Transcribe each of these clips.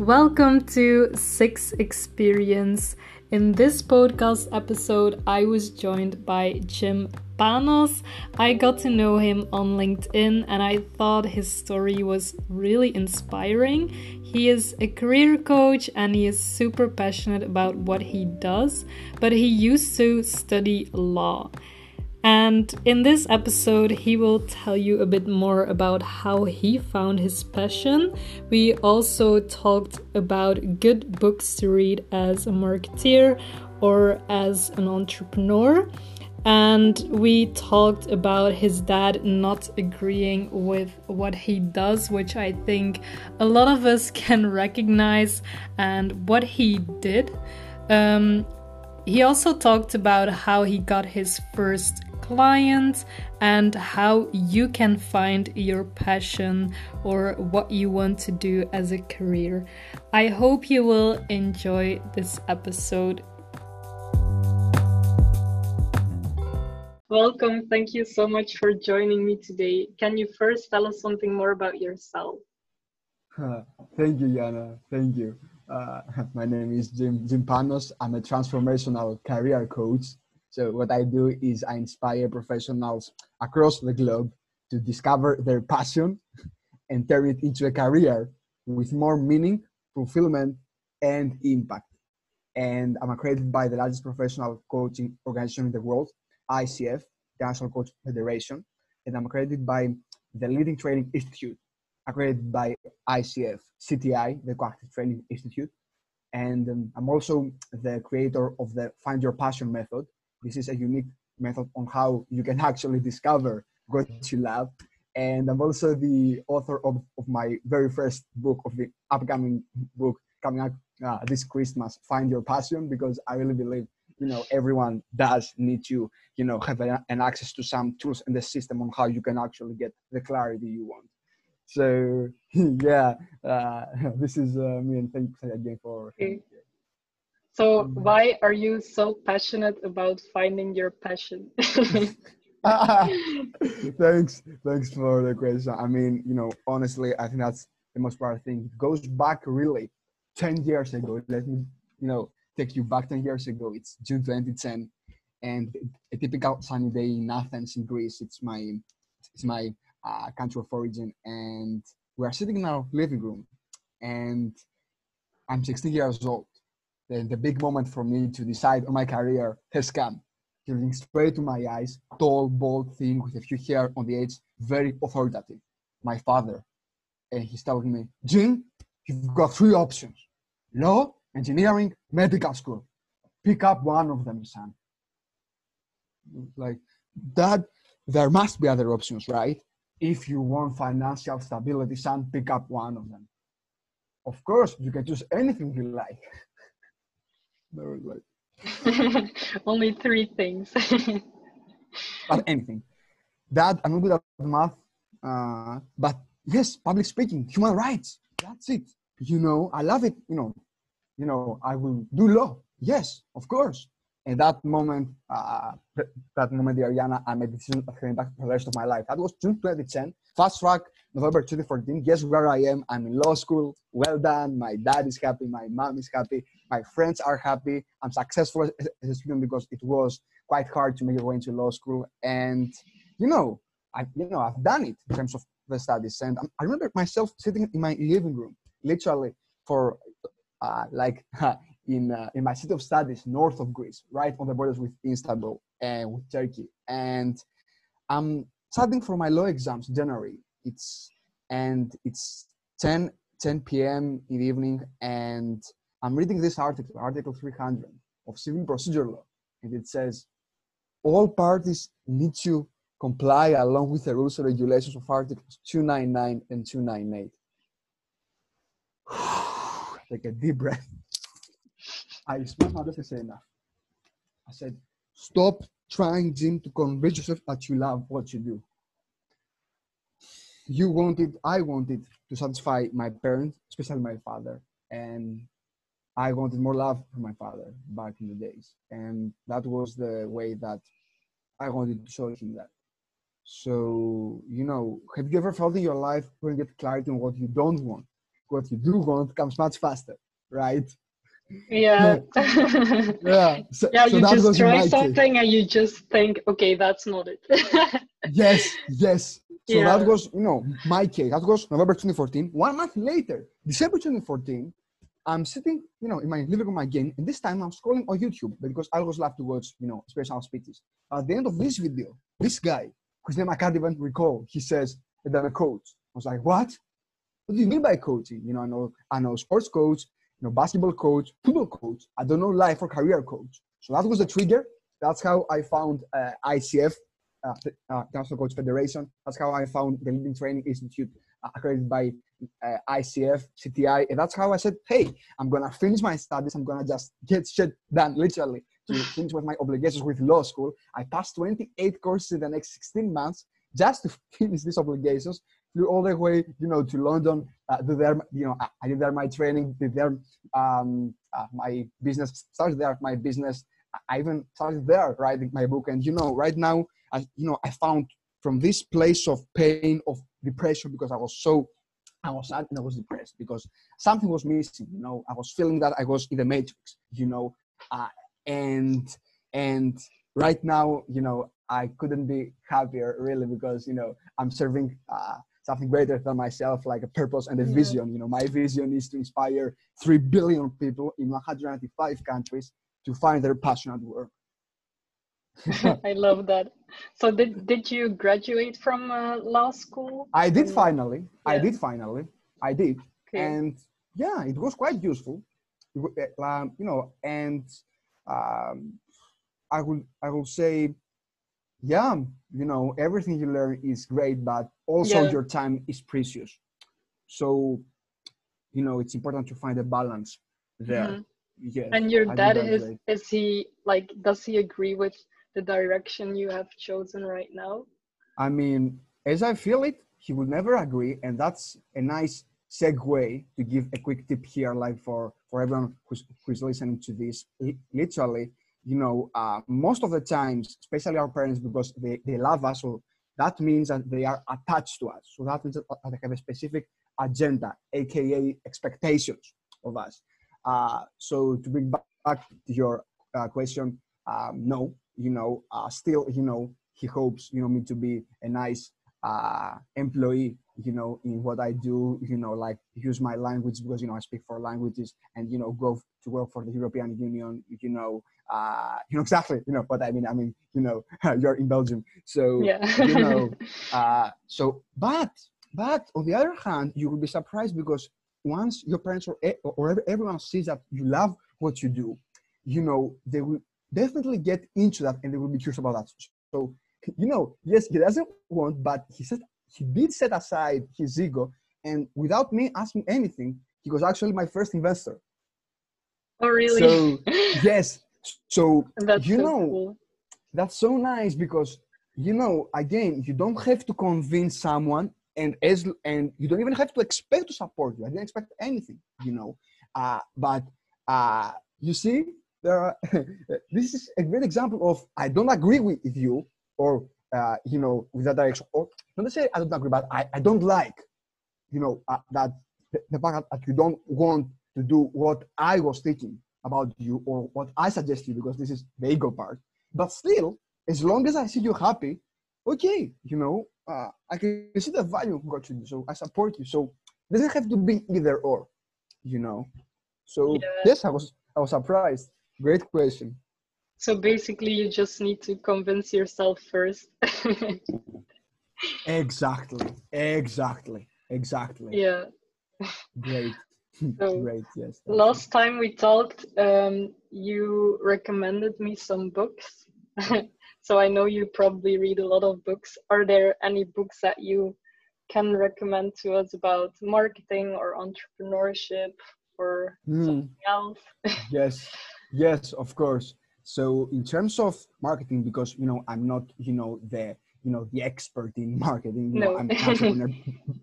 Welcome to Six Experience. In this podcast episode, I was joined by Jim Panos. I got to know him on LinkedIn and I thought his story was really inspiring. He is a career coach and he is super passionate about what he does, but he used to study law. And in this episode, he will tell you a bit more about how he found his passion. We also talked about good books to read as a marketeer or as an entrepreneur. And we talked about his dad not agreeing with what he does, which I think a lot of us can recognize, and what he did. Um, he also talked about how he got his first clients and how you can find your passion or what you want to do as a career. I hope you will enjoy this episode. Welcome. Thank you so much for joining me today. Can you first tell us something more about yourself? Thank you, Yana. Thank you. Uh, my name is Jim, Jim Panos. I'm a transformational career coach so what I do is I inspire professionals across the globe to discover their passion and turn it into a career with more meaning, fulfillment, and impact. And I'm accredited by the largest professional coaching organization in the world, ICF, International Coach Federation. And I'm accredited by the Leading Training Institute, accredited by ICF, CTI, the Coactive Training Institute. And um, I'm also the creator of the Find Your Passion method, this is a unique method on how you can actually discover what you love. And I'm also the author of, of my very first book of the upcoming book coming out uh, this Christmas, Find Your Passion, because I really believe, you know, everyone does need to, you know, have a, an access to some tools and the system on how you can actually get the clarity you want. So yeah, uh, this is uh, me and thanks again for. Okay. So mm. why are you so passionate about finding your passion? thanks, thanks for the question. I mean, you know, honestly, I think that's the most important thing. It goes back really 10 years ago. Let me, you know, take you back 10 years ago. It's June 2010 and a typical sunny day in Athens in Greece. It's my, it's my uh, country of origin. And we're sitting in our living room and I'm 16 years old the, the big moment for me to decide on my career has come. Looking straight to my eyes, tall, bald, thin, with a few hair on the edge, very authoritative. My father. And he's telling me, Jim, you've got three options law, engineering, medical school. Pick up one of them, son. Like that, there must be other options, right? If you want financial stability, son, pick up one of them. Of course, you can choose anything you like. Was like only three things. but anything. That I'm not good at math, uh, but yes, public speaking, human rights. That's it. You know, I love it. You know, you know, I will do law. Yes, of course. And that moment, uh, that moment, the Ariana, I made decision of coming back for the rest of my life. That was June 2010. Fast track, November 2014. Guess where I am? I'm in law school. Well done. My dad is happy. My mom is happy. My friends are happy. I'm successful as a student because it was quite hard to make your way into law school. And you know, I you know I've done it in terms of the studies. And I remember myself sitting in my living room, literally for uh, like in uh, in my city of studies, north of Greece, right on the borders with Istanbul and with Turkey. And I'm studying for my law exams January it's and it's 10 10 p.m. in the evening, and I'm reading this article, Article 300 of Civil Procedure Law, and it says all parties need to comply along with the rules and regulations of Articles 299 and 298. Take a deep breath. I smelled my breath say enough. I said, stop trying, Jim, to convince yourself that you love what you do you wanted, I wanted to satisfy my parents, especially my father, and I wanted more love from my father back in the days, and that was the way that I wanted to show him that. So, you know, have you ever felt in your life when you get clarity on what you don't want? what you do want comes much faster, right? Yeah. yeah. So, yeah, so you just was in my try case. something and you just think, okay, that's not it. Yes, yes. So Yeah. that was, you know, my case. That was November 2014. One month later, December 2014, I'm sitting, you know, in my living room again, and this time I'm scrolling on YouTube because I always love to watch, you know, inspirational speeches. At the end of this video, this guy, whose name I can't even recall, he says that I'm a coach. I was like, what? What do you mean by coaching? You know, I know, I know sports coach, you know, basketball coach, football coach. I don't know life or career coach. So that was the trigger. That's how I found uh, ICF, uh, uh, International Coach Federation. That's how I found the Leading Training Institute, uh, accredited by uh, ICF, CTI, and that's how I said, "Hey, I'm gonna finish my studies. I'm gonna just get shit done, literally, to finish with my obligations with law school. I passed 28 courses in the next 16 months just to finish these obligations. Flew all the way, you know, to London. Uh, did there, you know, I, I did there my training. Did there um, uh, my business. Started there my business. I even started there writing my book. And you know, right now, I, you know, I found from this place of pain, of depression, because I was so I was sad and I was depressed because something was missing. You know, I was feeling that I was in the matrix. You know, uh, and and right now, you know, I couldn't be happier really because you know I'm serving uh, something greater than myself, like a purpose and a Yeah. vision. You know, my vision is to inspire three billion people in 195 countries to find their passion at work. I love that. So did did you graduate from uh, law school? I did finally. I did finally. I did. Okay. and yeah it was quite useful uh, um, you know and um, i will i will say yeah you know everything you learn is great but also Yeah. your time is precious so you know it's important to find a balance there Mhm. yes And your I dad is is he like does he agree with the direction you have chosen right now? I mean, as I feel it, he would never agree, and that's a nice segue to give a quick tip here, like for for everyone who's who's listening to this. Literally, you know, uh, most of the times, especially our parents, because they they love us, so that means that they are attached to us. So that means that they have a specific agenda, aka expectations of us. Uh, so to bring back to your uh, question, um, no, you know, uh, still, you know, he hopes, you know, me to be a nice uh, employee, you know, in what I do, you know, like use my language because, you know, I speak four languages and, you know, go to work for the European Union, you know, uh, you know, exactly, you know, what I mean, I mean, you know, you're in Belgium. So, Yeah. you know, uh, so, but, but on the other hand, you will be surprised because once your parents or, e- or everyone sees that you love what you do, you know, they will definitely get into that and they will be curious about that. So, you know, yes, he doesn't want, but he said he did set aside his ego, and without me asking anything, he was actually my first investor. oh really? So yes, so That's you so know, cool. that's so nice because you know, again, you don't have to convince someone, and as and you don't even have to expect to support you. I didn't expect anything, you know. Uh, but uh, you see, there are, this is a great example of I don't agree with you, or uh, you know, with that direction, or not necessarily I don't agree, but I, I don't like, you know, uh, that the, fact that you don't want to do what I was thinking about you or what I suggest you because this is the ego part. But still, as long as I see you happy, okay, you know, uh, I can see the value of what you do. So I support you. So it doesn't have to be either or, you know. So Yeah. yes, I was I was surprised. Great question. So basically, you just need to convince yourself first. Exactly. Exactly. Exactly. yeah. Great. So, Great. Yes. Last time we talked, um, you recommended me some books. so I know you probably read a lot of books. Are there any books that you can recommend to us about marketing or entrepreneurship or Hmm. something else? yes yes of course so in terms of marketing because you know i'm not you know the you know the expert in marketing No. i'm entrepreneur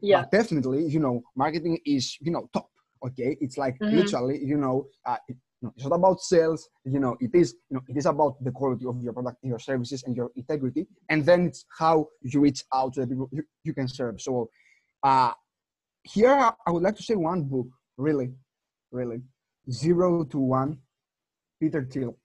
Yeah. but definitely you know marketing is you know top okay it's like Mhm. literally you know uh, it, you it's not about sales you know it is you know it is about the quality of your product your services and your integrity and then it's how you reach out to the people you, you can serve so uh here I would like to say one book, really, really, Zero to One, Peter Thiel.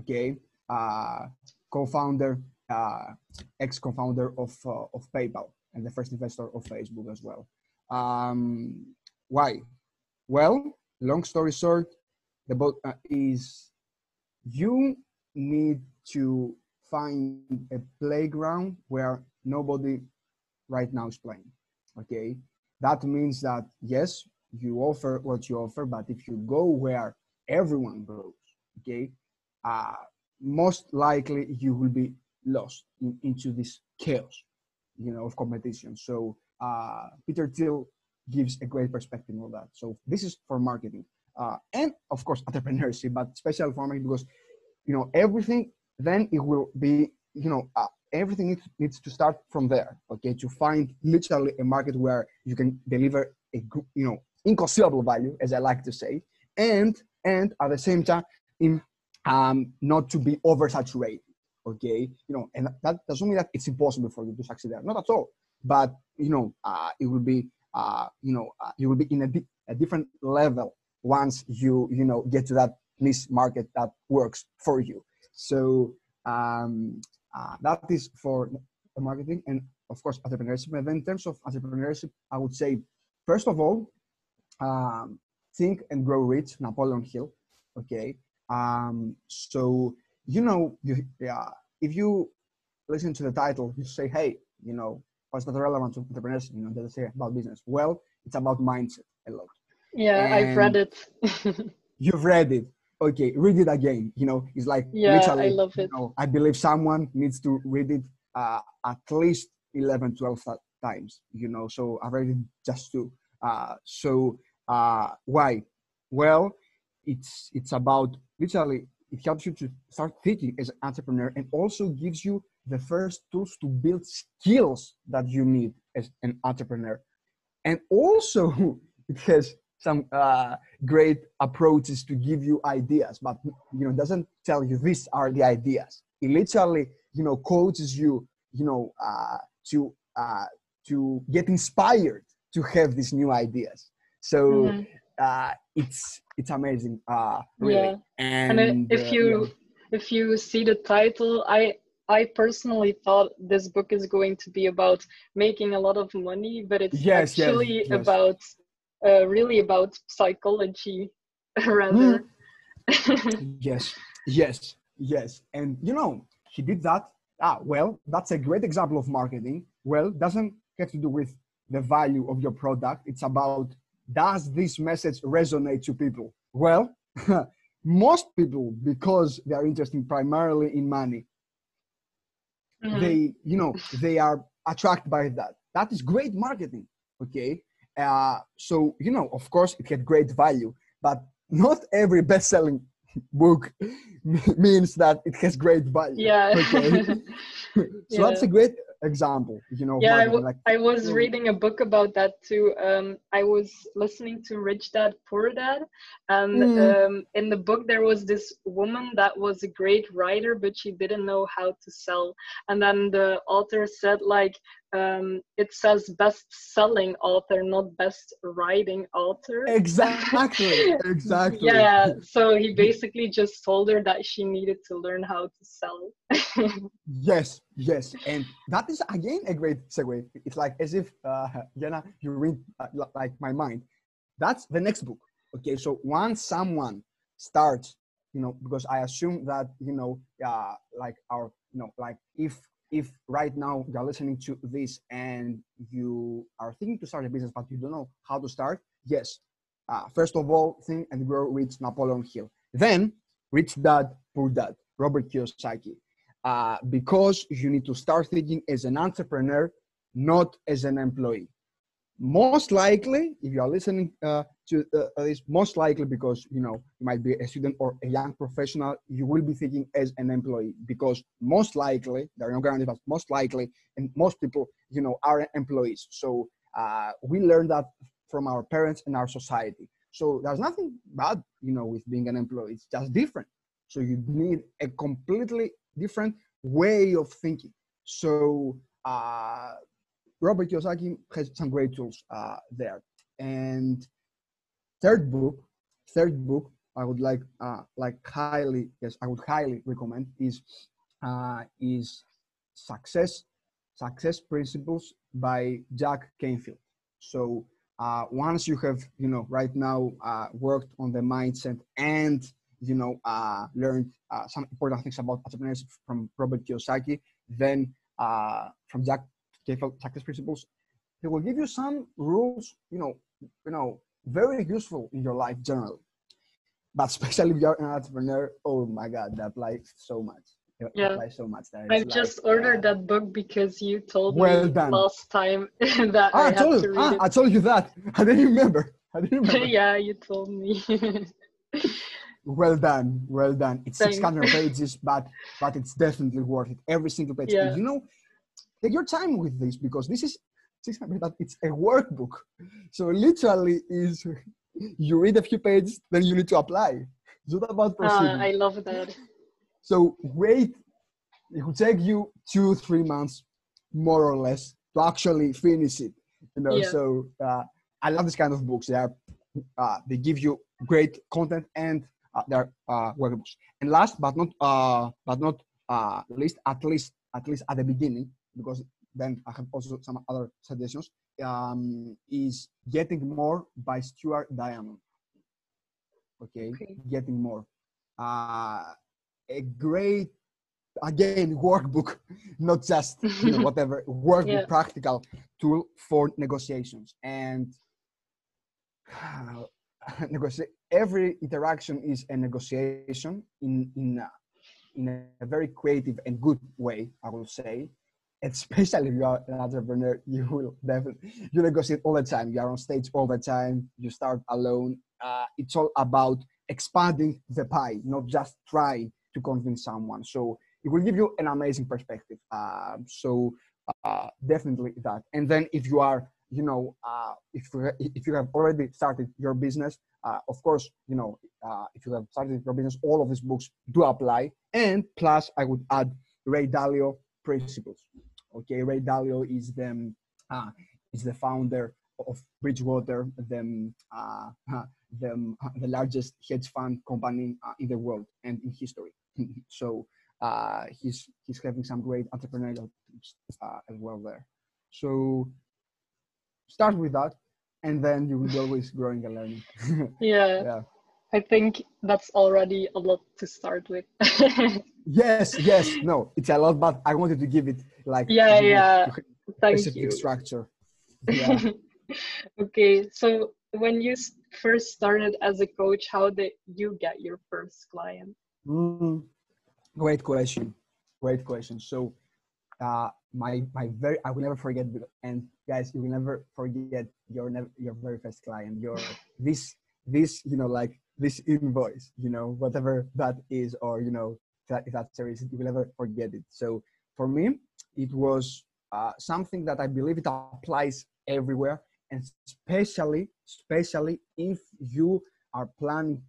Okay, uh, co-founder, uh, ex-co-founder of uh, of PayPal and the first investor of Facebook as well. Um, why? Well, long story short, the book uh, is you need to find a playground where nobody right now is playing. Okay, that means that yes, you offer what you offer, but if you go where everyone goes, okay, uh, most likely you will be lost in, into this chaos, you know, of competition. So uh, Peter Thiel gives a great perspective on that. So this is for marketing uh, and of course entrepreneurship, but special for marketing because you know everything. Then it will be you know uh, everything needs, needs to start from there. Okay, to find literally a market where you can deliver a you know inconceivable value, as I like to say, and and at the same time in um, not to be oversaturated okay? You know and that doesn't mean that it's impossible for you to succeed there not at all. But you know uh, it will be uh, you know uh, you will be in a, di- a different level once you you know get to that niche market that works for you. So um, uh, that is for the marketing and of course entrepreneurship and then in terms of entrepreneurship i would say first of all um, think and grow rich napoleon hill okay? Um, so you know you, yeah, if you listen to the title you say hey you know what's that relevant to entrepreneurship you know they say about business? Well it's about mindset a lot. Yeah and i've read it. you've read it. Okay read it again you know it's like yeah literally, i love it. you know, i believe someone needs to read it uh, at least 11 12 times you know so I've read it just two. Uh, so uh, why? Well it's it's about literally it helps you to start thinking as an entrepreneur and also gives you the first tools to build skills that you need as an entrepreneur. And also it has some uh, great approaches to give you ideas but you know doesn't tell you these are the ideas. It literally you know coaches you you know uh, to uh, to get inspired to have these new ideas so mm-hmm. uh, it's it's amazing uh, really yeah. and, and if uh, you yeah. if you see the title i I personally thought this book is going to be about making a lot of money, but it's yes, actually yes, yes. about uh, really about psychology rather. Mm. yes, yes, yes. And you know, he did that. Ah, well, that's a great example of marketing. Well, doesn't have to do with the value of your product. It's about does this message resonate to people? Well, most people, because they are interested primarily in money, mm-hmm. they, you know, they are attracted by that. That is great marketing. Okay. Uh, so, you know, of course, it had great value, but not every best selling book means that it has great value. Yeah. Okay. so yeah. that's a great example you know yeah I, w- like, I was reading a book about that too um i was listening to rich dad poor dad and mm. um in the book there was this woman that was a great writer but she didn't know how to sell and then the author said like um, it says best selling author, not best writing author. Exactly. exactly. yeah. So he basically just told her that she needed to learn how to sell. yes, yes. And that is again a great segue. It's like as if, uh, Jenna, you read uh, like my mind. That's the next book. Okay. So once someone starts, you know, because I assume that, you know, uh, like our, you know, like if if right now you're listening to this and you are thinking to start a business but you don't know how to start, yes. Uh, first of all, think and grow rich Napoleon Hill. Then, Rich Dad, Poor Dad, Robert Kiyosaki. Uh, because you need to start thinking as an entrepreneur, not as an employee most likely if you are listening uh, to uh, this most likely because you know you might be a student or a young professional you will be thinking as an employee because most likely there are no guarantees but most likely and most people you know are employees. So uh, we learn that from our parents and our society. So there's nothing bad you know with being an employee. It's just different. So you need a completely different way of thinking. So uh, Robert Kiyosaki has some great tools uh, there. And third book, third book, I would like uh, like highly yes, I would highly recommend is uh, is Success Success Principles by Jack Canfield. So uh, once you have you know right now uh, worked on the mindset and you know uh, learned uh, some important things about entrepreneurship from Robert Kiyosaki, then uh, from Jack Canfield Success Principles, he will give you some rules. You know, you know, very useful in your life generally. But especially if you're an entrepreneur, oh my God, that applies so much. It Yeah. applies so much. That I it's just ordered uh, that book because you told Well me done. last time that Ah, I I told to you. read Ah, I told you that. I didn't remember. I didn't remember. yeah, you told me. Well done, well done. It's Thanks. 600 pages, but but it's definitely worth it. Every single page. Yeah. You know, take your time with this because this is 600. But it's a workbook, so literally is you read a few pages, then you need to apply. It's not about Ah, proceeding. I love that. So wait, it will take you two, three months, more or less, to actually finish it. You know, Yeah. so uh, I love this kind of books. They are, uh, they give you great content and uh, they're uh, workbooks. And last but not, uh, but not uh, least, at least, at least at the beginning, because then I have also some other suggestions. Um, is Getting More by Stuart Diamond. Okay, Okay. Getting More. Uh, a great again workbook not just you know, whatever workbook Yeah. practical tool for negotiations and negotiate every interaction is a negotiation in in a, in a very creative and good way i will say especially if you are an entrepreneur you will definitely you negotiate all the time. You are on stage all the time. You start alone. Uh, it's all about expanding the pie not just trying to convince someone. So it will give you an amazing perspective. Um, so uh, definitely that. And then if you are you know uh, if if you have already started your business uh, of course you know uh, if you have started your business all of these books do apply. And plus i would add ray dalio principles okay ray dalio is the uh, is the founder of bridgewater the uh, the, the largest hedge fund company uh, in the world and in history so uh, he's he's having some great entrepreneurial tips uh, as well there. So start with that, and then you will be always growing and learning. Yeah, yeah. I think that's already a lot to start with. Yes. Yes. No, it's a lot, but I wanted to give it like Yeah, yeah. Thank specific you. structure. Yeah. okay, so when you first started as a coach, how did you get your first client? Mm, great question. Great question. So, uh, my my very I will never forget. And guys, you will never forget your never your very first client. Your this this you know like this invoice. You know whatever that is, or you know that if you will never forget it. So for me, it was uh, something that I believe it applies everywhere, and especially especially if you are planning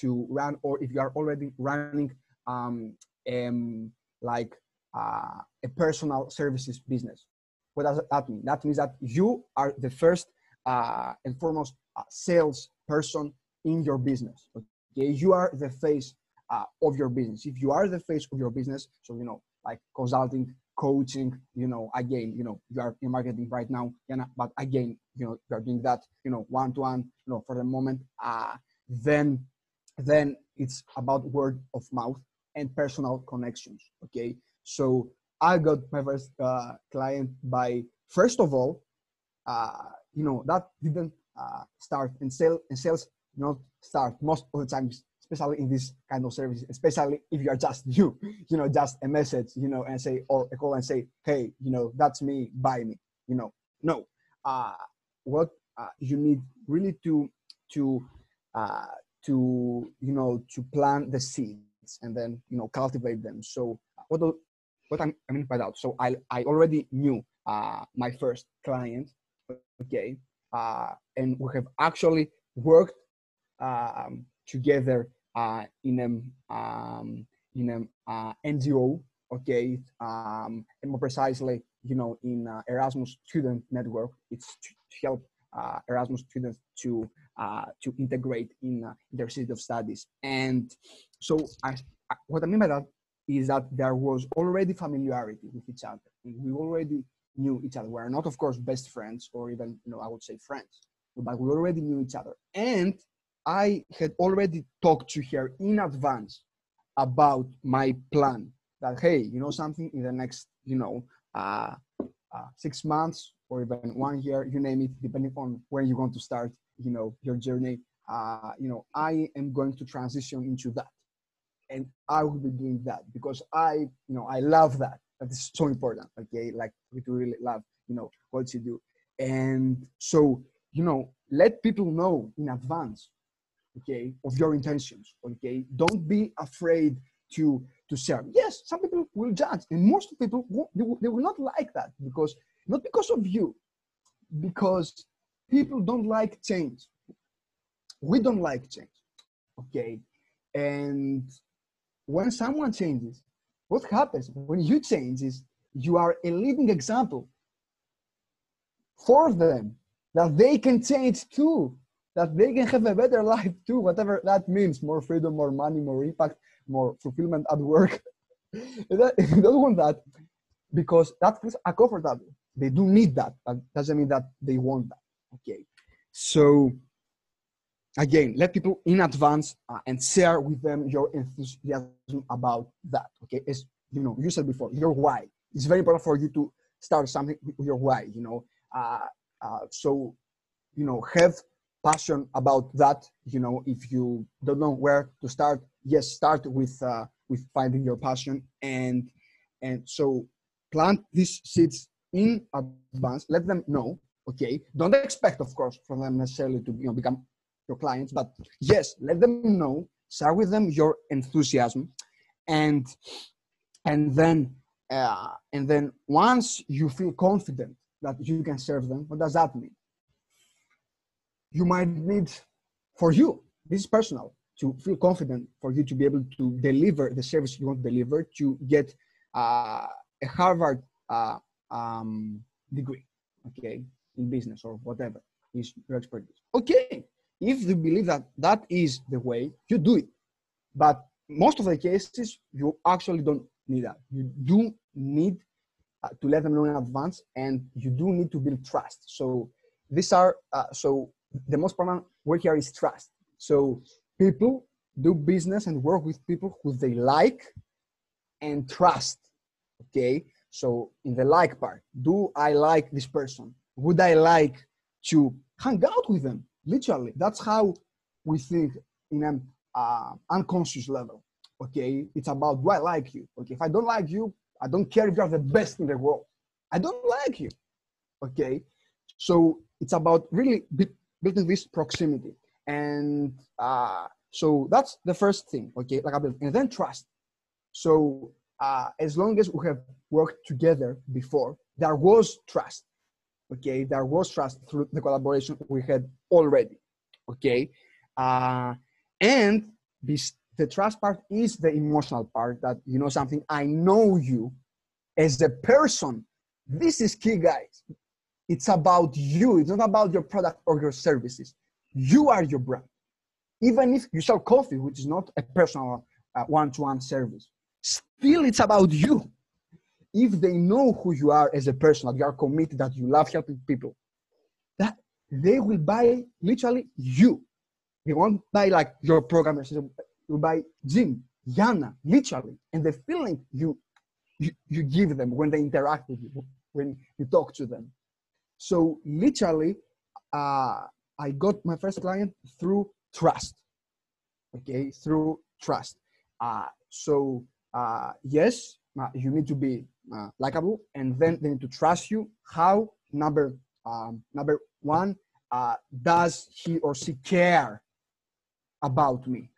to run or if you are already running um, um like uh, a personal services business what does that mean that means that you are the first uh, and foremost uh, sales person in your business okay? You are the face uh, of your business. If you are the face of your business so you know like consulting coaching you know again you know you are in marketing right now but again you know you are doing that you know one to one you know for the moment uh, then then it's about word of mouth and personal connections okay? So i got my first uh, client by first of all uh, you know that didn't uh, start and sales not start most of the times especially in this kind of service especially if you are just you you know just a message you know and say or a call and say hey you know that's me buy me you know. No. Uh, what uh, you need really to to uh, to you know to plant the seeds and then you know cultivate them. So what do, what I'm, i mean by that so i i already knew uh, my first client okay uh, and we have actually worked um, together uh, in a um, in a uh, ngo okay um, and more precisely you know, in uh, Erasmus Student Network. It's to help uh, Erasmus students to uh, to integrate in uh, their city of studies. And so, I, I, what I mean by that is that there was already familiarity with each other. We already knew each other. We are not, of course, best friends or even, you know, I would say friends, but we already knew each other. And I had already talked to her in advance about my plan that, hey, you know something, in the next, you know, uh, uh, six months or even one year, you name it, depending on where you want to start, you know, your journey. Uh, you know, I am going to transition into that, and I will be doing that because I, you know, I love that. That is so important. Okay, like we really love, you know, what you do, and so you know, let people know in advance, okay, of your intentions. Okay, don't be afraid to to serve. Yes, some people will judge, and most people they will, they will not like that because not because of you, because people don't like change. We don't like change, okay? And when someone changes, what happens when you change is you are a leading example for them that they can change too, that they can have a better life too, whatever that means. More freedom, more money, more impact, more fulfillment at work. they don't want that because that feels uncomfortable. They do need that but doesn't mean that they want that. Okay. So again let people in advance uh, and share with them your enthusiasm about that. Okay. As you know you said before your why. It's very important for you to start something with your why you know. Uh, uh, so you know have passion about that you know if you don't know where to start yes start with uh, with finding your passion and and so plant these seeds in advance, let them know, okay? Don't expect, of course, from them necessarily to you know, become your clients, but yes, let them know, share with them your enthusiasm, and and then uh, and then once you feel confident that you can serve them, what does that mean? You might need for you, this is personal, to feel confident for you to be able to deliver the service you want to deliver, to get uh, a Harvard uh, um, degree, okay, in business or whatever is your expertise. Okay, if you believe that that is the way, you do it. But most of the cases, you actually don't need that. You do need uh, to let them know in advance, and you do need to build trust. So these are uh, so the most important word here is trust. So people do business and work with people who they like and trust. Okay, so in the like part, do I like this person? Would I like to hang out with them? Literally, that's how we think in an uh, unconscious level. Okay, it's about do I like you? Okay, if I don't like you, I don't care if you're the best in the world. I don't like you. Okay, so it's about really building this proximity, and uh, so that's the first thing. Okay, like I built, and then trust. So uh, as long as we have worked together before, there was trust. Okay, there was trust through the collaboration we had already. Okay, uh, and this, the trust part is the emotional part that you know something. I know you as a person. This is key, guys. It's about you. It's not about your product or your services. You are your brand. Even if you sell coffee, which is not a personal uh, one-to-one service, still it's about you. If they know who you are as a person, that you are committed, that you love helping people, that they will buy literally you. They won't buy like your. They will buy Jim, Yana, literally, and the feeling you, you you give them when they interact with you, when you talk to them. So literally, uh, I got my first client through trust. Okay, through trust. Uh, so uh, yes, uh, you need to be uh, likable, and then they need to trust you. How number um, number one uh, does he or she care about me?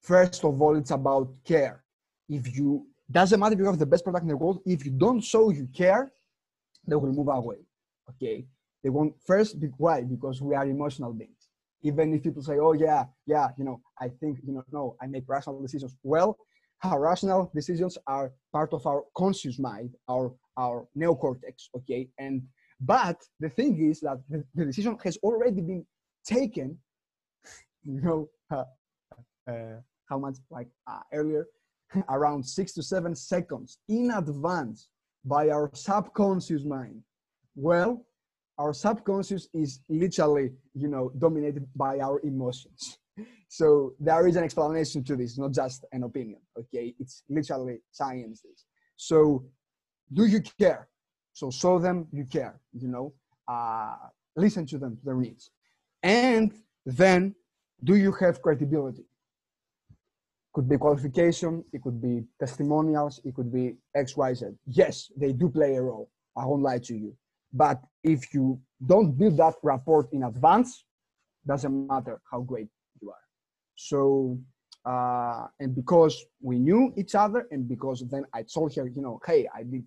First of all, it's about care. If you doesn't matter if you have the best product in the world, if you don't show you care, they will move away. Okay, they won't first. Be, why? Because we are emotional beings. Even if people say, "Oh yeah, yeah," you know, I think you know, no, I make rational decisions. Well, our rational decisions are part of our conscious mind, our our neocortex. Okay, and but the thing is that the, the decision has already been taken. You know uh, uh, how much like uh, earlier, around six to seven seconds in advance by our subconscious mind. Well, our subconscious is literally, you know, dominated by our emotions. So there is an explanation to this, not just an opinion. Okay, it's literally science. So, do you care? So show them you care. You know, uh, listen to them, their needs, and then do you have credibility? Could be qualification, it could be testimonials, it could be X, Y, Z. Yes, they do play a role. I won't lie to you. But if you don't build that rapport in advance, doesn't matter how great you are. So, uh, and because we knew each other, and because then I told her, you know, hey, I did,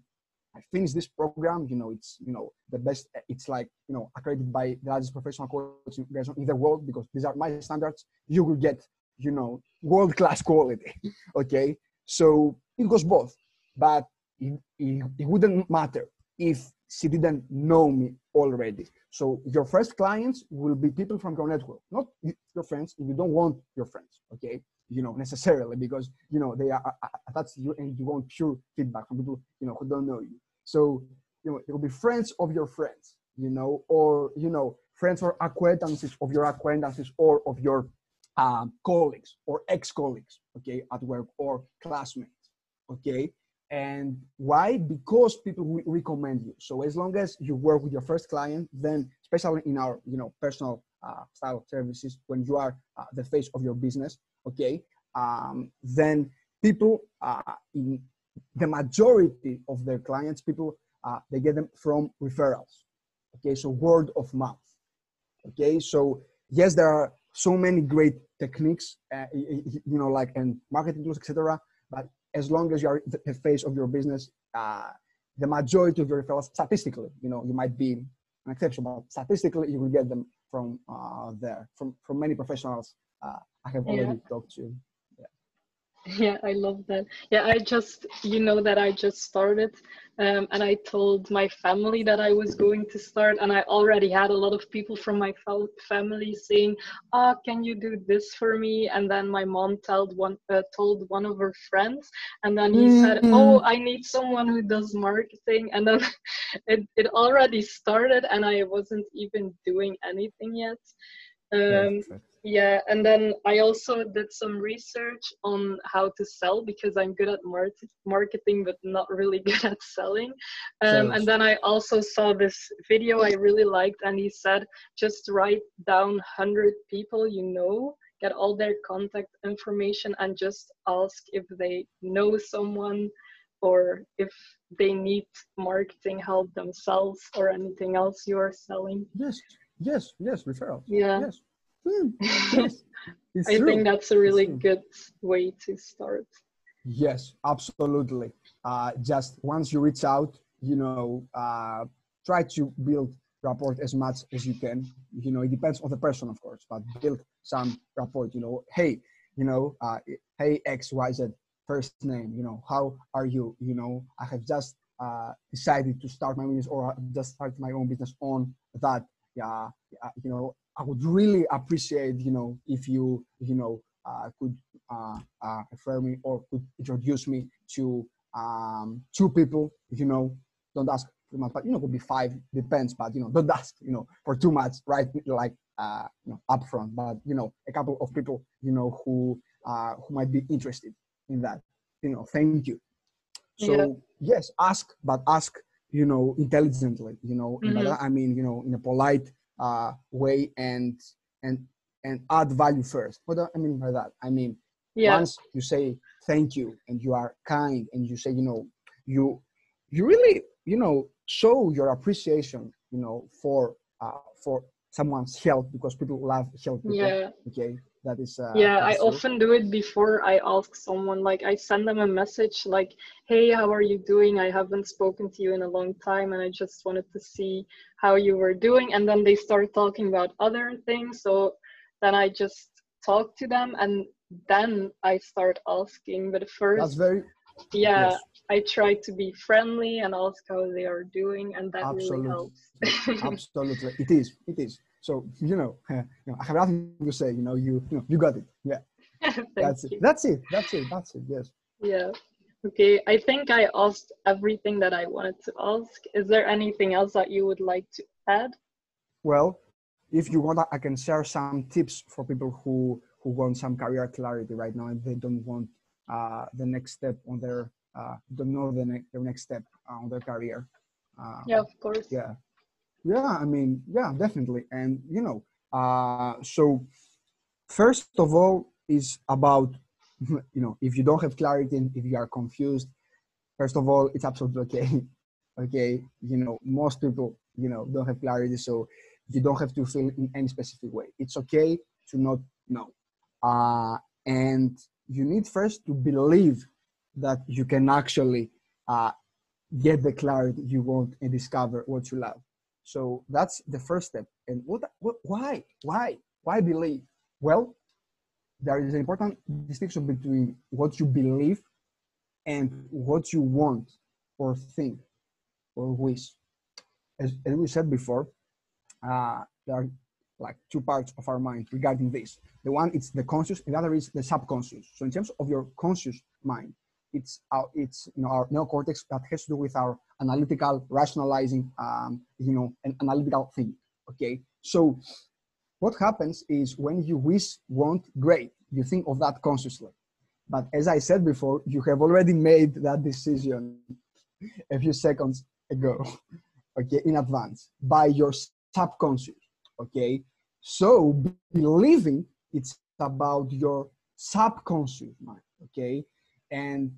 I finished this program. You know, it's you know the best. It's like you know accredited by the largest professional coaching in the world because these are my standards. You will get you know world class quality. okay, so it was both, but it, it, it wouldn't matter if she didn't know me already. So your first clients will be people from your network, not your friends. If you don't want your friends, okay, you know necessarily because you know they are attached to you and you want pure feedback from people you know who don't know you. So you know it will be friends of your friends, you know, or you know friends or acquaintances of your acquaintances or of your um, colleagues or ex-colleagues, okay, at work or classmates, okay and why? Because people will recommend you. So as long as you work with your first client then especially in our you know personal uh, style of services when you are uh, the face of your business okay um, then people uh, in the majority of their clients people uh, they get them from referrals okay so word of mouth okay? So yes there are so many great techniques uh, you know like and marketing tools etc but as long as you are the face of your business, uh, the majority of your referrals, statistically, you know, you might be an exception, but statistically, you will get them from uh, there, from from many professionals uh, I have already yeah. talked to yeah i love that. Yeah i just you know that i just started um, and i told my family that i was going to start and i already had a lot of people from my family saying oh can you do this for me? And then my mom told one uh, told one of her friends and then he mm-hmm. said oh i need someone who does marketing. And then it, it already started and i wasn't even doing anything yet. Um, yeah and then i also did some research on how to sell because i'm good at mar- marketing but not really good at selling. Um, and then i also saw this video i really liked and he said just write down 100 people you know get all their contact information and just ask if they know someone or if they need marketing help themselves or anything else you are selling. Yes yes yes referrals. Yeah. Yes Hmm. I true. think that's a really good way to start. Yes, absolutely. Uh, just once you reach out, you know, uh, try to build rapport as much as you can. You know, it depends on the person, of course, but build some rapport. You know, hey, you know, uh, hey X Y Z first name. You know, how are you? You know, I have just uh, decided to start my business or just start my own business on that. Yeah, uh, you know, I would really appreciate, you know, if you, you know, uh, could uh, uh, refer me or could introduce me to um, two people, you know, don't ask too much, but you know, could be five, depends, but you know, don't ask, you know, for too much, right? Like, uh, you know, upfront, but you know, a couple of people, you know, who uh, who might be interested in that, you know, thank you. So yeah. yes, ask, but ask, you know, intelligently, you know, mm-hmm. I mean, you know, in a polite uh, way and and and add value first. What do I mean by that? I mean yeah. once you say thank you and you are kind and you say you know you you really you know show your appreciation you know for uh, for someone's help because people love help people. Yeah. Okay that is uh, yeah i often do it before i ask someone like i send them a message like hey how are you doing? I haven't spoken to you in a long time and i just wanted to see how you were doing and then they start talking about other things so then i just talk to them and then i start asking. But first that's very yeah yes. i try to be friendly and ask how they are doing and that absolutely. really helps. absolutely. It is it is so you know, uh, you know i have nothing to say you know you you know you got it. Yeah. That's it. that's it. That's it. That's it. Yes. Yeah. Okay. I think i asked everything that i wanted to ask. Is there anything else that you would like to add? Well if you want i can share some tips for people who who want some career clarity right now and they don't want uh, the next step on their uh, don't know the ne- their next step on their career. Uh, yeah, of course. Yeah, yeah. I mean, yeah, definitely. And you know, uh, so first of all is about you know if you don't have clarity and if you are confused. First of all, it's absolutely okay. okay, you know, most people you know don't have clarity, so you don't have to feel in any specific way. It's okay to not know. Uh, and you need first to believe that you can actually uh, get the clarity you want and discover what you love. So that's the first step. And what, what why? Why? Why believe? Well, there is an important distinction between what you believe and what you want or think or wish. As, as we said before, uh, there are like two parts of our mind regarding this. The one is the conscious, and the other is the subconscious. So in terms of your conscious mind, it's our it's you know our neocortex that has to do with our analytical, rationalizing, um, you know, an analytical thing. Okay, so what happens is when you wish, want, great, you think of that consciously. But as I said before, you have already made that decision a few seconds ago, okay, in advance by your subconscious. Okay, so believing it's about your subconscious mind, okay? And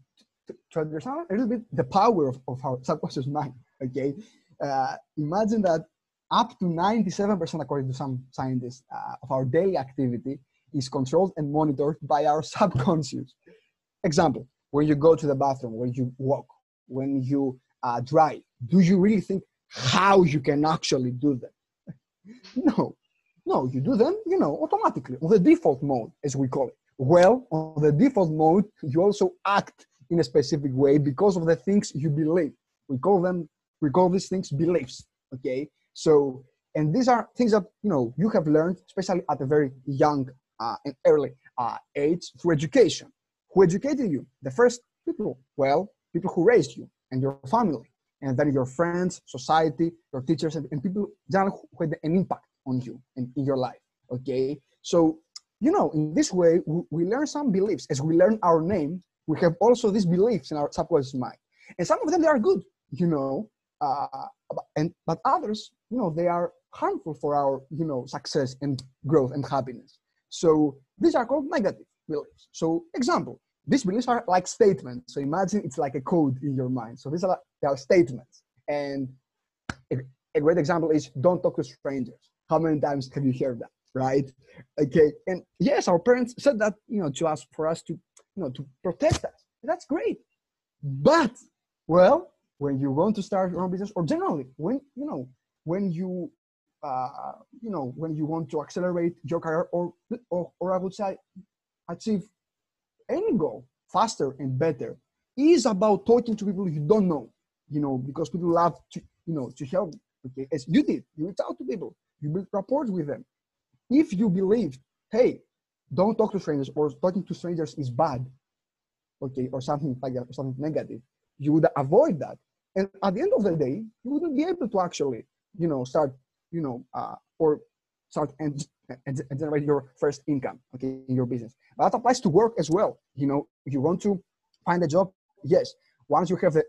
to understand a little bit the power of, of our subconscious mind, okay? Uh, imagine that up to 97%, according to some scientists, uh, of our daily activity is controlled and monitored by our subconscious. Example, when you go to the bathroom, when you walk, when you uh, drive, do you really think how you can actually do that? no, no, you do them, you know, automatically on the default mode, as we call it. Well, on the default mode, you also act in a specific way because of the things you believe. We call them, we call these things beliefs. Okay, so and these are things that you know you have learned, especially at a very young uh, and early uh, age through education. Who educated you? The first people. Well, people who raised you and your family, and then your friends, society, your teachers, and, and people generally who had an impact on you and in your life. Okay, so you know in this way we, we learn some beliefs. As we learn our name, we have also these beliefs in our subconscious mind, and some of them they are good, you know, uh, and but others, you know, they are harmful for our you know success and growth and happiness. So these are called negative beliefs. So example, these beliefs are like statements. So imagine it's like a code in your mind. So these are they are statements. And a, a great example is don't talk to strangers. How many times have you heard that? Right? Okay. And yes, our parents said that, you know, to us for us to, you know, to protect us. That's great. But well, when you want to start your own business, or generally when you know, when you uh, you know, when you want to accelerate your career or, or, or I would say achieve any goal faster and better is about talking to people you don't know, you know, because people love to, you know, to help. Okay, as you did, you reach out to people you build rapport with them. If you believe, hey, don't talk to strangers or talking to strangers is bad, okay, or something like that, or something negative, you would avoid that. And at the end of the day, you wouldn't be able to actually, you know, start, you know, uh, or start and, and, and generate your first income, okay, in your business. But that applies to work as well. You know, if you want to find a job, yes, once you have the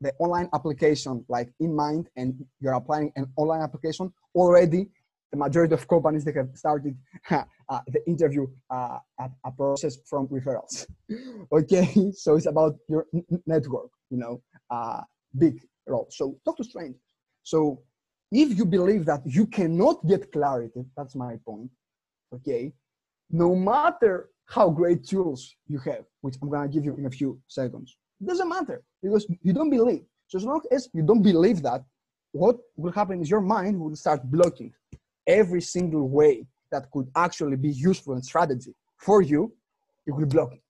the online application like in mind and you're applying an online application already the majority of companies they have started uh, the interview uh, a process from referrals. Okay so it's about your network you know uh, big role. So talk to strangers so if you believe that you cannot get clarity that's my point okay no matter how great tools you have which i'm to give you in a few seconds it doesn't matter because you don't believe. So as long as you don't believe that what will happen is your mind will start blocking every single way that could actually be useful and strategy for you, it will block it.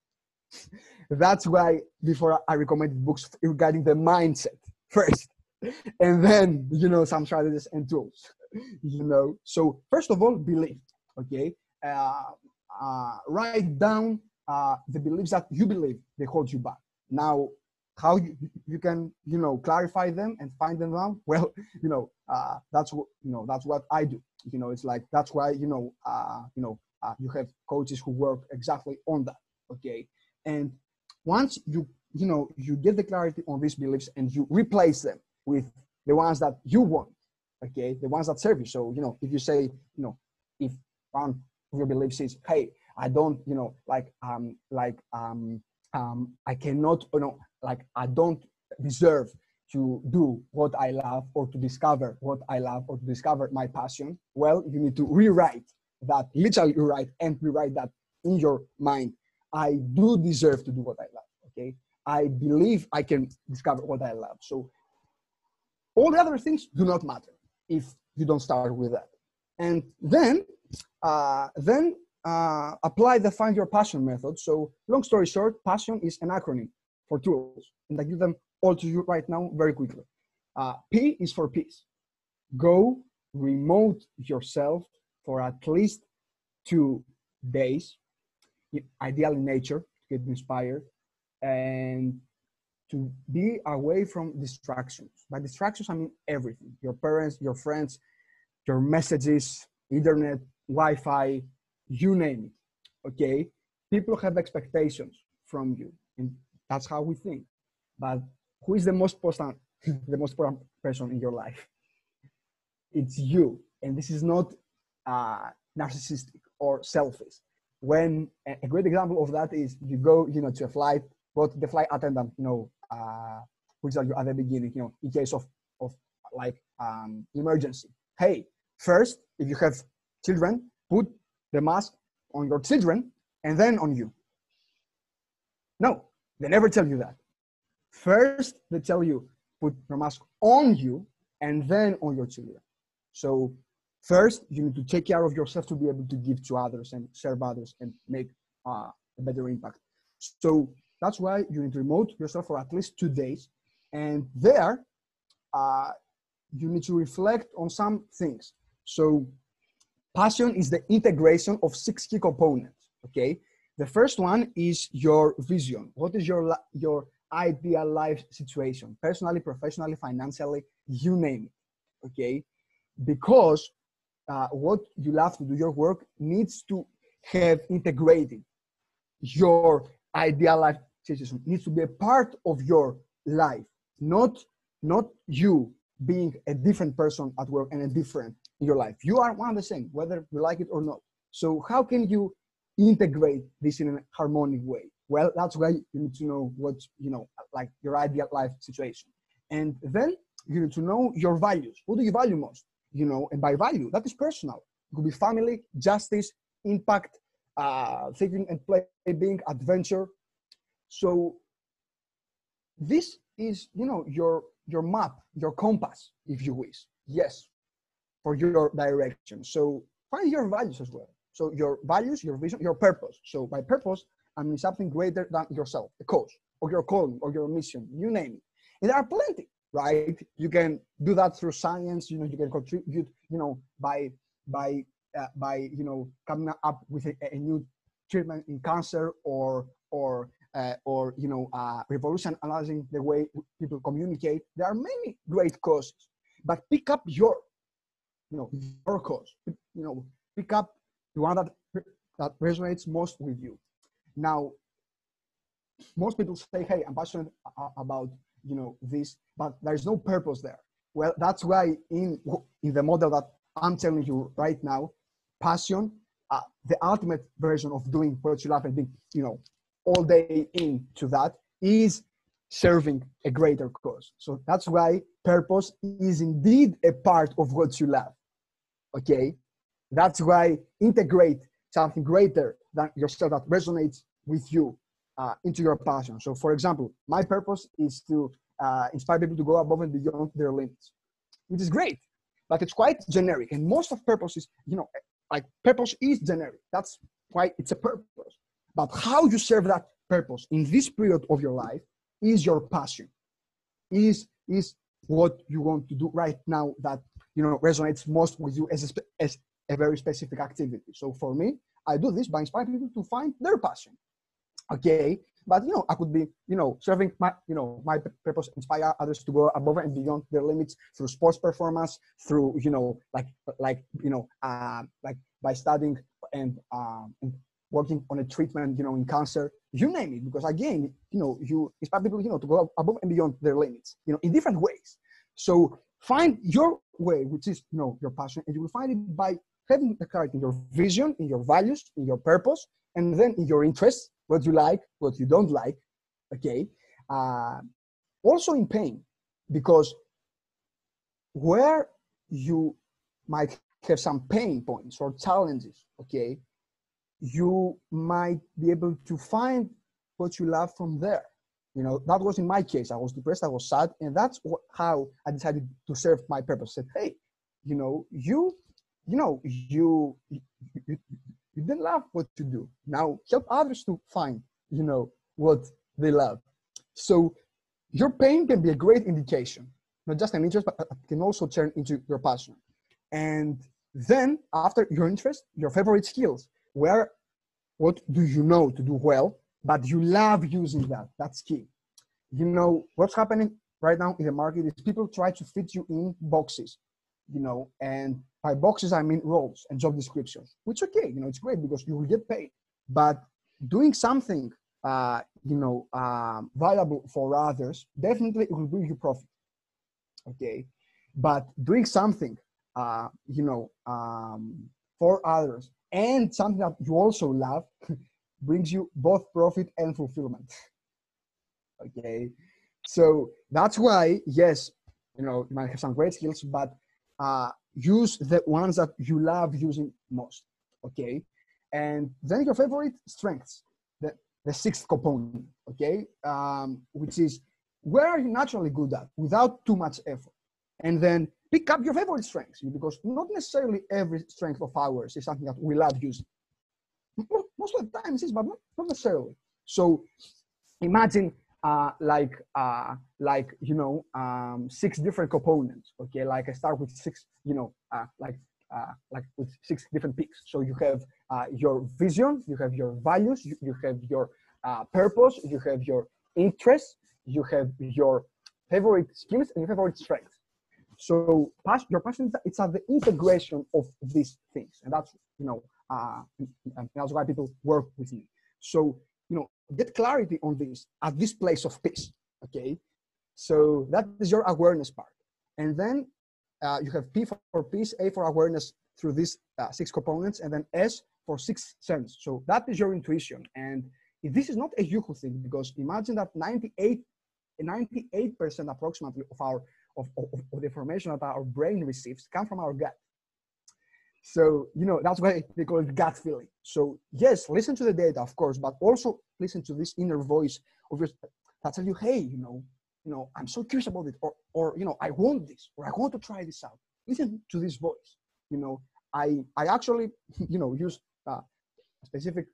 That's why before I recommend books regarding the mindset first, and then you know some strategies and tools. You know, so first of all, believe. Okay, uh, uh, write down uh, the beliefs that you believe they hold you back. Now, how you, you can you know clarify them and find them out well you know uh, that's what you know that's what i do you know it's like that's why you know uh, you know uh, you have coaches who work exactly on that okay? And once you you know you get the clarity on these beliefs and you replace them with the ones that you want okay? The ones that serve you. So you know if you say you know if one of your beliefs is hey i don't you know like um like um um i cannot you know like I don't deserve to do what I love or to discover what I love or to discover my passion, well, you need to rewrite that, literally rewrite and rewrite that in your mind. I do deserve to do what I love, okay? I believe I can discover what I love. So all the other things do not matter if you don't start with that. And then, uh, then uh, apply the find your passion method. So long story short, passion is an acronym for tools. And I give them all to you right now very quickly. Uh, P is for peace. Go remote yourself for at least two days, ideally nature, to get inspired, and to be away from distractions. By distractions, I mean everything your parents, your friends, your messages, internet, Wi Fi, you name it. Okay? People have expectations from you. And that's how we think. But who is the most important, the most important person in your life? It's you. And this is not uh, narcissistic or selfish. When a great example of that is you go, you know, to a flight, but the flight attendant, you know, uh, which are you at the beginning, you know, in case of of like um, emergency. Hey, first, if you have children, put the mask on your children and then on you. No, they never tell you that. First, they tell you put your mask on you and then on your children. So first, you need to take care of yourself to be able to give to others and serve others and make uh, a better impact. So that's why you need to remote yourself for at least two days. And there, uh, you need to reflect on some things. So passion is the integration of six key components, okay? The first one is your vision. What is your your ideal life situation, personally, professionally, financially, you name it. Okay, because uh, what you love to do, your work needs to have integrated your ideal life situation. It needs to be a part of your life, not not you being a different person at work and a different in your life. You are one of the same, whether you like it or not. So how can you integrate this in a harmonic way? Well, that's why you need to know what, you know, like your ideal life situation. And then you need to know your values. What do you value most? You know, and by value, that is personal. It could be family, justice, impact, uh, thinking and play, being, adventure. So this is, you know, your your map, your compass, if you wish. Yes, for your direction. So find your values as well. So your values, your vision, your purpose. So by purpose, I mean something greater than yourself, a cause, or your calling, or your mission, you name it. And there are plenty, right? You can do that through science. You know, you can contribute. You know, by by uh, by you know coming up with a, a new treatment in cancer, or or uh, or you know uh, revolutionizing the way people communicate. There are many great causes, but pick up your you know your cause. You know, pick up the one that, that resonates most with you. Now, most people say, hey, I'm passionate about, you know, this, but there's no purpose there. Well, that's why in, in the model that I'm telling you right now, passion, uh, the ultimate version of doing what you love and being, you know, all day into that is serving a greater cause. So that's why purpose is indeed a part of what you love. Okay. That's why integrate something greater than yourself that resonates with you uh, into your passion. So, for example, my purpose is to uh, inspire people to go above and beyond their limits, which is great, but it's quite generic. And most of purpose is, you know, like purpose is generic. That's why it's a purpose. But how you serve that purpose in this period of your life is your passion is is what you want to do right now that you know resonates most with you as a, as a very specific activity so for me i do this by inspiring people to find their passion okay but you know i could be you know serving my you know my purpose inspire others to go above and beyond their limits through sports performance through you know like like you know uh, like by studying and um and working on a treatment you know in cancer you name it because again you know you inspire people you know to go above and beyond their limits you know in different ways so find your way which is you know your passion and you will find it by having the clarity in your vision in your values in your purpose and then in your interests what you like what you don't like okay uh, also in pain because where you might have some pain points or challenges okay you might be able to find what you love from there. You know, that was in my case. I was depressed, I was sad, and that's how I decided to serve my purpose. I said, hey, you know, you, you know, you, you, you, didn't love what you do. Now help others to find, you know, what they love. So your pain can be a great indication, not just an interest, but can also turn into your passion. And then after your interest, your favorite skills where what do you know to do well, but you love using that. That's key. You know, what's happening right now in the market is people try to fit you in boxes, you know, and by boxes, I mean roles and job descriptions, which okay, you know, it's great because you will get paid. But doing something, uh, you know, um, valuable for others, definitely it will bring you profit. Okay. But doing something, uh, you know, um, for others and something that you also love brings you both profit and fulfillment okay so that's why yes you know you might have some great skills but uh, use the ones that you love using most okay and then your favorite strengths the, the sixth component okay um, which is where are you naturally good at without too much effort and then pick up your favorite strengths because not necessarily every strength of ours is something that we love using. Most of the time it is, but not necessarily. So imagine uh, like uh, like you know um, six different components. Okay, like I start with six, you know, uh, like uh, like with six different peaks. So you have uh, your vision, you have your values, you, you have your uh, purpose, you have your interests, you have your favorite skills and your favorite strengths. So your passion it's at the integration of these things, and that's you know uh, and that's why people work with. So you know get clarity on this at this place of peace. Okay, so that is your awareness part, and then uh, you have P for peace, A for awareness through these uh, six components, and then S for six sense. So that is your intuition, and this is not a Yuhu thing because imagine that 98 98% approximately of our of, of, of the information that our brain receives come from our gut. So, you know, that's why they call it gut feeling. So, yes, listen to the data, of course, but also listen to this inner voice of yours that tells you, hey, you know, you know, I'm so curious about it, or, or you know, I want this, or I want to try this out. Listen to this voice. You know, I I actually, you know, use uh, specific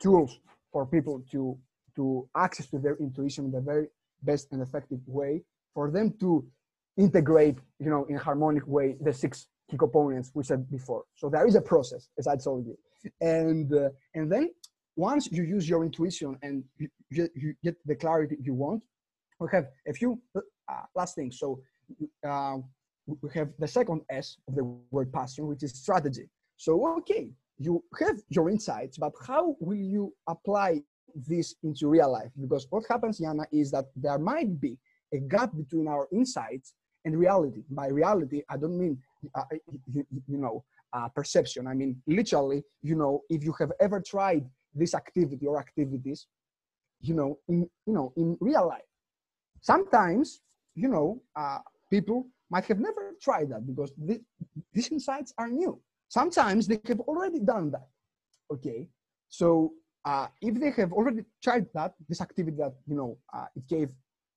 tools for people to to access to their intuition in the very best and effective way for them to integrate, you know, in harmonic way the six key components we said before. So there is a process, as I told you, and uh, and then once you use your intuition and you, you, get the clarity you want, we have a few uh, last things. So uh, we have the second S of the word passion, which is strategy. So okay, you have your insights, but how will you apply this into real life? Because what happens, Yana, is that there might be a gap between our insights and reality. By reality, I don't mean, uh, you, you, know, uh, perception. I mean, literally, you know, if you have ever tried this activity or activities, you know, in, you know, in real life, sometimes, you know, uh, people might have never tried that because th- these insights are new. Sometimes they have already done that. Okay. So uh, if they have already tried that, this activity that, you know, uh, it gave,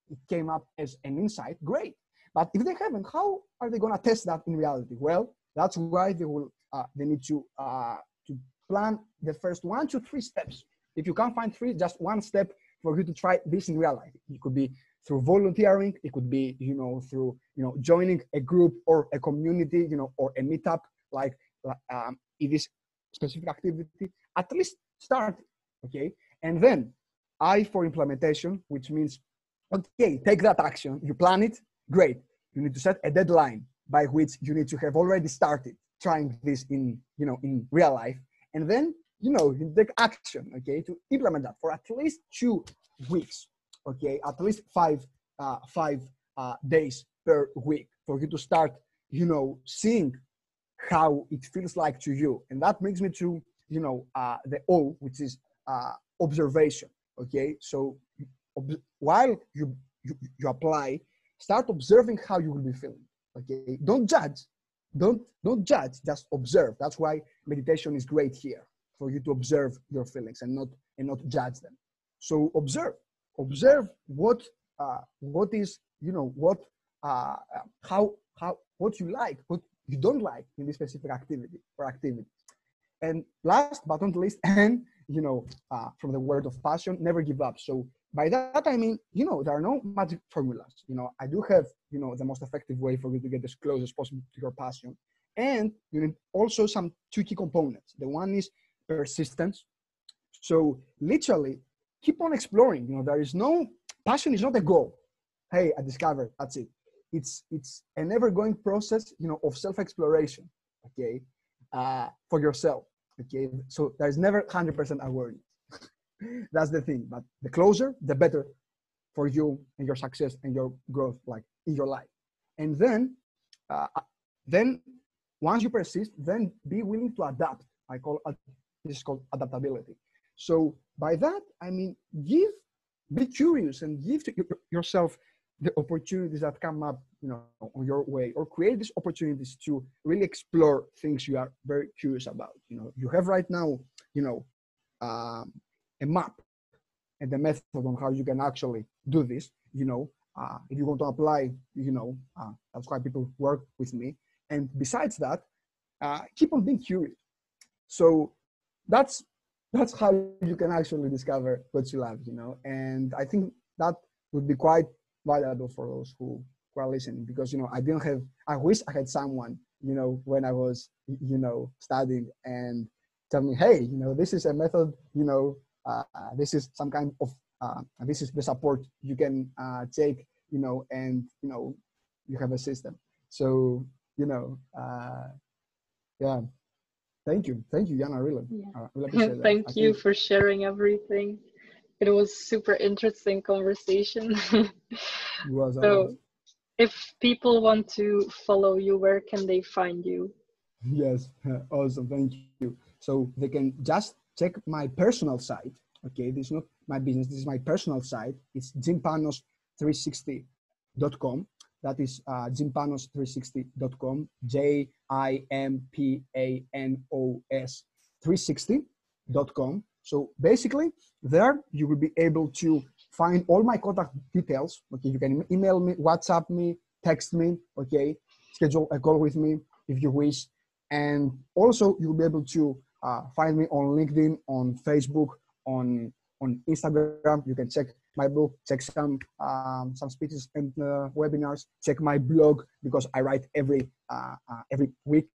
it came up as an insight, great. But if they haven't, how are they going to test that in reality? Well, that's why they will uh, they need to uh, to plan the first one to three steps. If you can't find three, just one step for you to try this in real life. It could be through volunteering. It could be, you know, through, you know, joining a group or a community, you know, or a meetup like um, in this specific activity. At least start, okay? And then I for implementation, which means, okay, take that action. You plan it, great. You need to set a deadline by which you need to have already started trying this in, you know, in real life. And then, you know, you take action, okay, to implement that for at least two weeks, okay, at least five, uh, five uh, days per week for you to start, you know, seeing how it feels like to you. And that brings me to, you know, uh, the O, which is uh, observation. Okay, so ob- while you, you you apply, start observing how you will be feeling. Okay, don't judge, don't don't judge, just observe. That's why meditation is great here for you to observe your feelings and not and not judge them. So observe, observe what uh, what is you know what uh, how how what you like, what you don't like in this specific activity or activity. And last but not least, and you know, uh, from the word of passion, never give up. So by that I mean, you know, there are no magic formulas. You know, I do have, you know, the most effective way for you to get as close as possible to your passion. And you need also some two key components. The one is persistence. So literally keep on exploring. You know, there is no passion is not a goal. Hey, I discovered, that's it. It's it's an ever-going process, you know, of self-exploration, okay, uh, for yourself. Okay, so there's never 100% awareness. That's the thing. But the closer, the better for you and your success and your growth, like in your life. And then, uh, then once you persist, then be willing to adapt. I call this is called adaptability. So by that I mean give, be curious and give to yourself the opportunities that come up you know on your way or create these opportunities to really explore things you are very curious about you know you have right now you know um, a map and the method on how you can actually do this you know uh, if you want to apply you know uh, that's why people work with me. And besides that uh, keep on being curious. So that's that's how you can actually discover what you love you know and i think that would be quite valuable for those who, who are listening because you know I didn't have I wish I had someone you know when I was you know studying and tell me hey you know this is a method you know this is some kind of uh, this is the support you can uh, take you know and you know you have a system so you know uh, yeah thank you thank you Yana really, yeah. really thank you for sharing everything it was super interesting conversation. was, so, if people want to follow you, where can they find you? Yes, awesome. Thank you. So they can just check my personal site. Okay, this is not my business. This is my personal site. It's jimpanos360.com. That is uh, jimpanos360.com. J I M P A N O S 360.com. So basically, there you will be able to find all my contact details. Okay, you can email me, WhatsApp me, text me. Okay, schedule a call with me if you wish, and also you will be able to uh, find me on LinkedIn, on Facebook, on on Instagram. You can check my book, check some um, some speeches and uh, webinars. Check my blog because I write every uh, uh every week.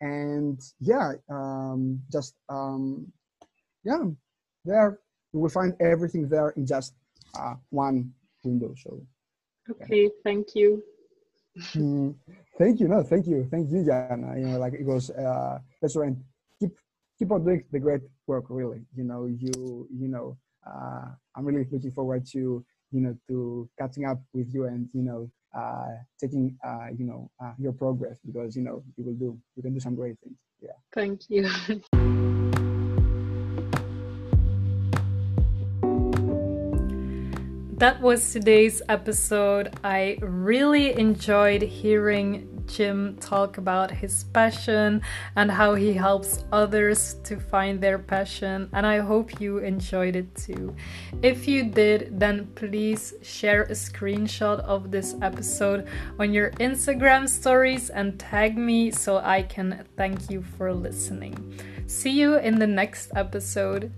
And yeah, um, just um, yeah, there you will find everything there in just uh, one window. So okay, yeah. thank you. Mm, thank you. No, thank you. Thank you, Jana. You know, like it was uh restaurant. Keep keep on doing the great work, really. You know, you you know, uh I'm really looking forward to you know to catching up with you and you know uh taking uh you know uh, your progress because you know you will do you can do some great things. Yeah. Thank you. That was today's episode. I really enjoyed hearing Jim talk about his passion and how he helps others to find their passion, and I hope you enjoyed it too. If you did, then please share a screenshot of this episode on your Instagram stories and tag me so I can thank you for listening. See you in the next episode.